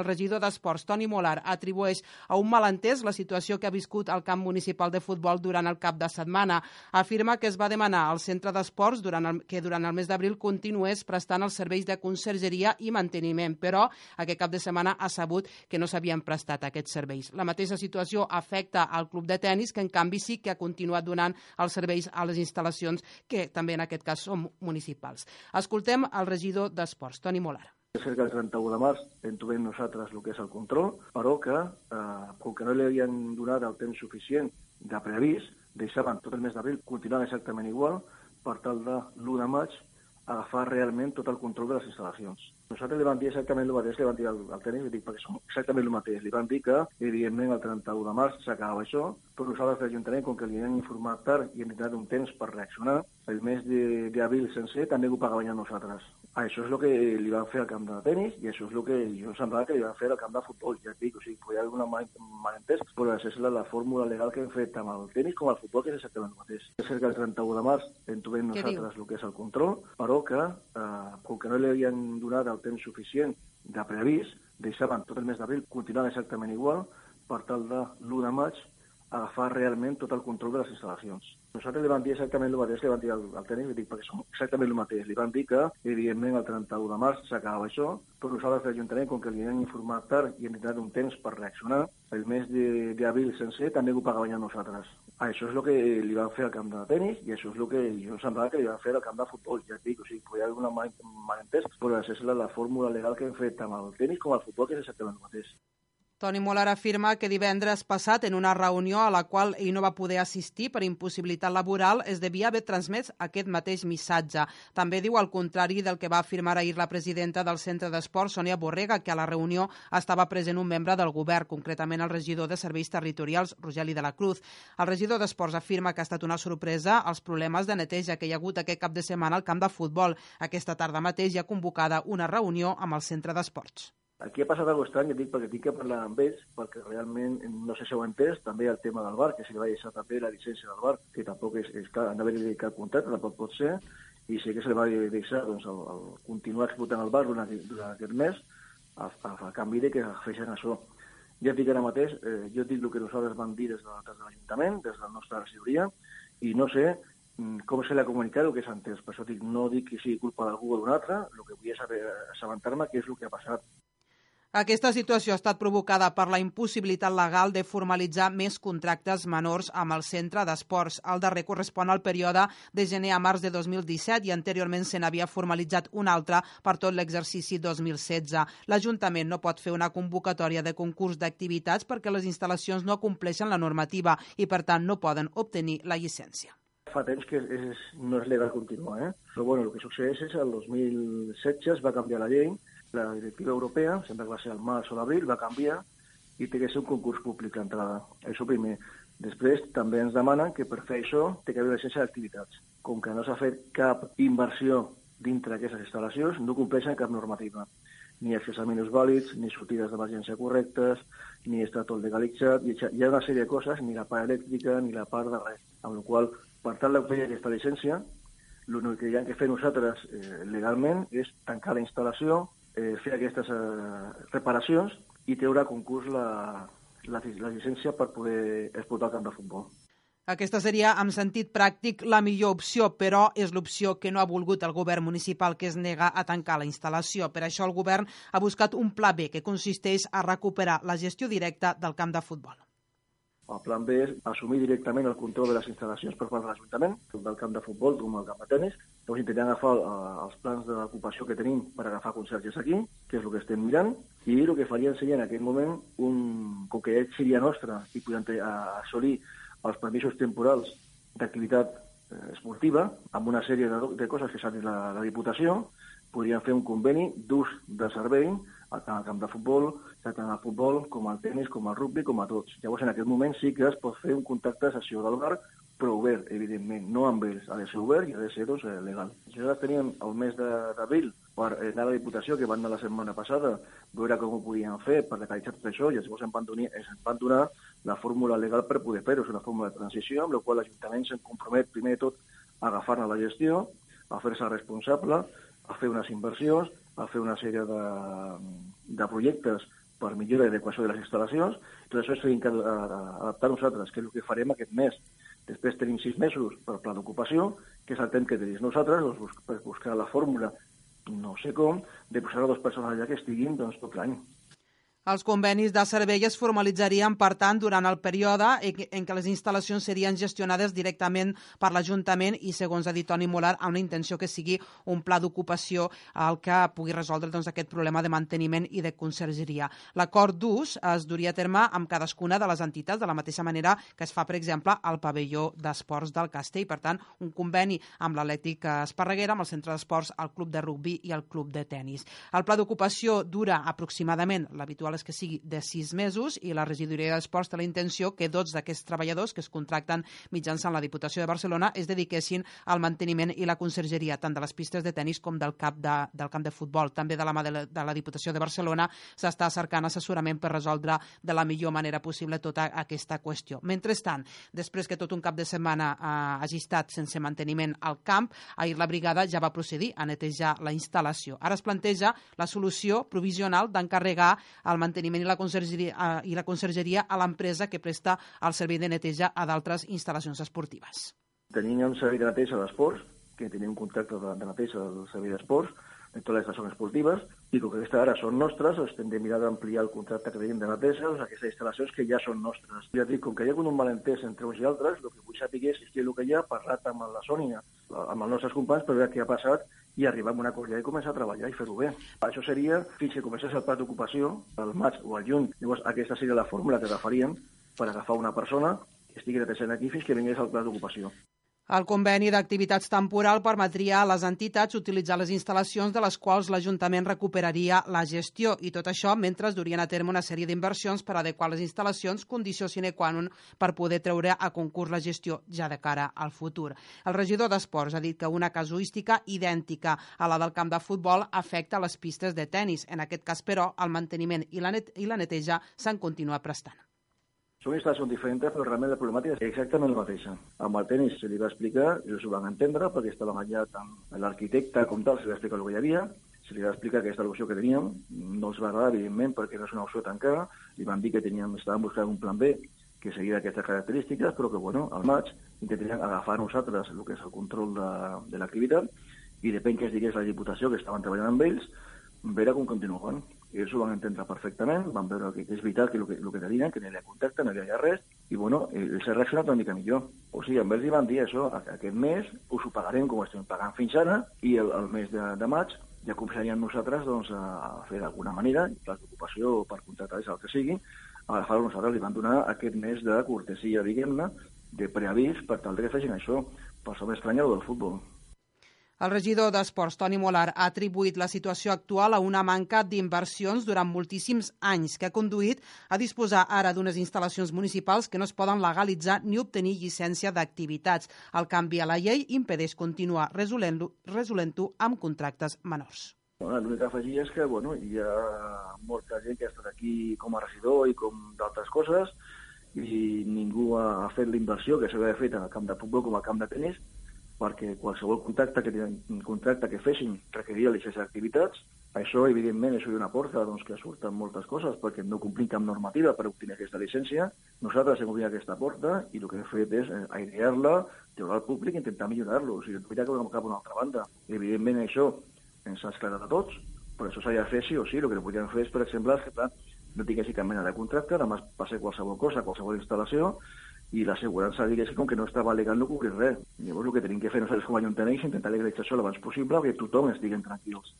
El regidor d'Esports, Toni Molar, atribueix a un malentès la situació que ha viscut el camp municipal de futbol durant el cap de setmana. Afirma que es va demanar al centre d'esports durant el, que durant el mes d'abril continués prestant els serveis de consergeria i manteniment, però aquest cap de setmana ha sabut que no s'havien prestat aquests serveis. La mateixa situació afecta al club de tennis, que en canvi sí que ha continuat donant els serveis a les instal·lacions que també en aquest cas són municipals. Escoltem el regidor d'Esports, Toni Molar. Cerca del 31 de març en trobem nosaltres el que és el control, però que, eh, com que no li havien donat el temps suficient de preavís, deixaven tot el mes d'abril continuant exactament igual, per tal de l'1 de maig agafar realment tot el control de les instal·lacions. Nosaltres li vam dir exactament el mateix, li vam dir al, al tècnic, dic, perquè som exactament el mateix. Li vam dir que, evidentment, el 31 de març s'acabava això, però nosaltres l'Ajuntament, com que li hem informat tard i hem donat un temps per reaccionar, el mes d'abril sencer també ho pagaven a nosaltres. Això és el que li van fer al camp de tenis i això és el que jo semblava que li van fer al camp de futbol. Ja et dic, o sigui, podia haver una mal, malentès, però això és la, la fórmula legal que hem fet tant al tenis com al futbol, que és exactament el mateix. És cerca del 31 de març en trobem nosaltres el que és el control, però que, eh, com que no li havien donat el temps suficient de preavís, deixaven tot el mes d'abril continuant exactament igual, per tal de l'1 de maig agafar realment tot el control de les instal·lacions. Nosaltres li vam dir exactament el mateix, li vam dir al, al tècnic, dic, perquè som exactament el mateix. Li vam dir que, evidentment, el 31 de març s'acabava això, però nosaltres l'Ajuntament, com que li hem informat tard i hem donat un temps per reaccionar, el mes d'abril sencer també ho pagaven a nosaltres. Això és el que li van fer al camp de tenis i això és el que jo semblava que li van fer al camp de futbol. Ja et dic, o sigui, podia haver una mal, malentès, però això és la, la fórmula legal que hem fet tant al tenis com al futbol, que és exactament el mateix. Toni Molar afirma que divendres passat, en una reunió a la qual ell no va poder assistir per impossibilitat laboral, es devia haver transmès aquest mateix missatge. També diu el contrari del que va afirmar ahir la presidenta del Centre d'Esport, Sònia Borrega, que a la reunió estava present un membre del govern, concretament el regidor de Serveis Territorials, Rogeli de la Cruz. El regidor d'Esports afirma que ha estat una sorpresa els problemes de neteja que hi ha hagut aquest cap de setmana al camp de futbol. Aquesta tarda mateix hi ha convocada una reunió amb el Centre d'Esports. Aquí ha passat alguna estrany, dic, perquè tinc que parlar amb ells, perquè realment, no sé si ho entès, també el tema del bar, que se li va deixar també la llicència del bar, que tampoc és, és clar, han d'haver-hi cap contracte, tampoc pot ser, i sí que se li va deixar doncs, el, el continuar explotant el bar durant, durant aquest mes, a, a, a canvi de que feixen això. Ja dic ara mateix, eh, jo dic el que nosaltres vam dir des de, de l'Ajuntament, des de la nostra regidoria, i no sé mm, com se li ha comunicat o què s'ha entès. Per això dic, no dic que sigui culpa d'algú o d'un altre, el que vull és assabentar-me què és el que ha passat. Aquesta situació ha estat provocada per la impossibilitat legal de formalitzar més contractes menors amb el centre d'esports. El darrer correspon al període de gener a març de 2017 i anteriorment se n'havia formalitzat un altre per tot l'exercici 2016. L'Ajuntament no pot fer una convocatòria de concurs d'activitats perquè les instal·lacions no compleixen la normativa i, per tant, no poden obtenir la llicència fa temps que és, no és legal continuar, eh? Però bueno, el que succeeix és que el 2016 es va canviar la llei la directiva europea, sempre que va ser al març o l'abril, va canviar i té que ser un concurs públic d'entrada. Això primer. Després també ens demanen que per fer això té que haver llicència d'activitats. Com que no s'ha fet cap inversió dintre d'aquestes instal·lacions, no compleixen cap normativa. Ni accés a minus vàlids, ni sortides d'emergència correctes, ni està tot legalitzat, hi ha una sèrie de coses, ni la part elèctrica, ni la part de res. Amb la qual per tal d'obtenir aquesta llicència, l'únic que hi ha que fer nosaltres eh, legalment és tancar la instal·lació, eh, fer aquestes eh, reparacions i treure a concurs la, la, la llicència per poder explotar el camp de futbol. Aquesta seria, en sentit pràctic, la millor opció, però és l'opció que no ha volgut el govern municipal, que es nega a tancar la instal·lació. Per això el govern ha buscat un pla B, que consisteix a recuperar la gestió directa del camp de futbol. El plan B és assumir directament el control de les instal·lacions per part de l'Ajuntament, del camp de futbol com el camp de tenis. Llavors intentem agafar eh, els plans d'ocupació que tenim per agafar conserges aquí, que és el que estem mirant, i el que faria seria en aquest moment, un, com que ja seria nostra i podem assolir els permisos temporals d'activitat eh, esportiva, amb una sèrie de, de coses que s'ha dit la, la Diputació, podríem fer un conveni d'ús de servei tant al camp de futbol, tant al futbol com al tennis, com al rugby, com a tots. Llavors, en aquest moment sí que es pot fer un contacte de sessió del bar, però obert, evidentment, no amb ells. Ha de ser obert i ha de ser doncs, eh, legal. Nosaltres teníem el mes d'abril per anar a la Diputació, que van anar la setmana passada, veure com ho podien fer per legalitzar tot això, i llavors em van, donar, ens van donar la fórmula legal per poder fer-ho. És una fórmula de transició, amb la qual l'Ajuntament se'n compromet, primer de tot, a agafar-ne la gestió, a fer-se responsable, a fer unes inversions, a fer una sèrie de, de projectes per millora i adequació de les instal·lacions. Tot això s'ha d'adaptar nosaltres, que és el que farem aquest mes. Després tenim sis mesos per pla d'ocupació, que és el temps que tenim nosaltres doncs, per buscar la fórmula, no sé com, de posar a dues persones allà que estiguin doncs, tot l'any. Els convenis de servei es formalitzarien, per tant, durant el període en què les instal·lacions serien gestionades directament per l'Ajuntament i, segons ha dit Toni Molar, amb una intenció que sigui un pla d'ocupació al que pugui resoldre doncs, aquest problema de manteniment i de consergeria. L'acord d'ús es duria a terme amb cadascuna de les entitats, de la mateixa manera que es fa, per exemple, al pavelló d'esports del Castell. Per tant, un conveni amb l'Atlètic Esparreguera, amb el centre d'esports, el club de rugbi i el club de tennis. El pla d'ocupació dura aproximadament l'habitual és que sigui de sis mesos i la regidoria d'Esports té la intenció que 12 d'aquests treballadors que es contracten mitjançant la Diputació de Barcelona es dediquessin al manteniment i la consergeria tant de les pistes de tennis com del, cap de, del camp de futbol. També de la mà de la, de la Diputació de Barcelona s'està cercant assessorament per resoldre de la millor manera possible tota aquesta qüestió. Mentrestant, després que tot un cap de setmana eh, hagi estat sense manteniment al camp, ahir la brigada ja va procedir a netejar la instal·lació. Ara es planteja la solució provisional d'encarregar el manteniment i la consergeria, eh, i la consergeria a l'empresa que presta el servei de neteja a d'altres instal·lacions esportives. Tenim un servei de neteja d'esports, que tenim un contracte de, de neteja del servei d'esports, en totes les estacions esportives, i com que aquestes ara són nostres, estem de mirar d'ampliar el contracte que tenim de neteja doncs, aquestes instal·lacions que ja són nostres. Ja dic, com que hi ha hagut un malentès entre uns i altres, el que vull saber és que el que hi ha parlat amb la Sònia, amb els nostres companys, per veure què ha passat i arribar a una cosa i començar a treballar i fer-ho bé. Això seria fins que comencés el pla d'ocupació, al maig o al juny. Llavors, aquesta seria la fórmula que agafaríem per agafar una persona que estigui neteja aquí fins que vingués el pla d'ocupació. El conveni d'activitats temporal permetria a les entitats utilitzar les instal·lacions de les quals l'Ajuntament recuperaria la gestió i tot això mentre es durien a terme una sèrie d'inversions per adequar les instal·lacions, condició sine qua non per poder treure a concurs la gestió ja de cara al futur. El regidor d'Esports ha dit que una casuística idèntica a la del camp de futbol afecta les pistes de tennis. En aquest cas, però, el manteniment i la, net i la neteja s'han continuat prestant. Són instal·lacions diferents, però realment la problemàtica és exactament la mateixa. Amb el tenis se li va explicar, ells ho van entendre, perquè estaven allà tant l'arquitecte com tal, se li va explicar el que hi havia, se li va explicar aquesta opció que teníem, no els va agradar, evidentment, perquè no és una opció tancada, li van dir que teníem, estàvem buscant un plan B que seguia aquestes característiques, però que, bueno, al maig intentaríem agafar nosaltres el que és el control de, de l'activitat i depèn que es digués la Diputació que estaven treballant amb ells, veure com continuen. I ells ho van entendre perfectament, van veure que és veritat que el que, que tenien, que no hi havia contacte, no hi havia res, i bueno, ells s'ha reaccionat una mica millor. O sigui, amb ells van dir això, aquest mes us ho pagarem com estem pagant fins ara, i el, el mes de, de maig ja començaríem nosaltres doncs, a fer d'alguna manera, plans d'ocupació per contractar el que sigui, a agafar nosaltres li van donar aquest mes de cortesia, diguem-ne, de preavís per tal que fessin això. Per això m'estranya el del futbol. El regidor d'Esports, Toni Molar, ha atribuït la situació actual a una manca d'inversions durant moltíssims anys que ha conduït a disposar ara d'unes instal·lacions municipals que no es poden legalitzar ni obtenir llicència d'activitats. El canvi a la llei impedeix continuar resolent-ho resolent amb contractes menors. Bueno, L'únic que afegir és que bueno, hi ha molta gent que ha estat aquí com a regidor i com d'altres coses i ningú ha fet la inversió que s'havia fet al camp de futbol com al camp de tenis perquè qualsevol contracte que, contracte que fessin requeria llicència d'activitats. Això, evidentment, és una porta doncs, que surten moltes coses perquè no complim cap normativa per obtenir aquesta llicència. Nosaltres hem obert aquesta porta i el que hem fet és eh, airear-la, treure al públic i intentar millorar-lo. O sigui, mirar cap a una altra banda. Evidentment, això ens ha esclarat a tots, però això s'ha de fer sí o sí. El que no podíem fer és, per exemple, que clar, no tinguessin cap mena de contracte, demà passa qualsevol cosa, qualsevol instal·lació, i l'assegurança digués com que no estava legal no cobrir res. Llavors el que tenim que fer nosaltres com a ajuntament és intentar legalitzar això l'abans possible perquè tothom estiguen tranquils.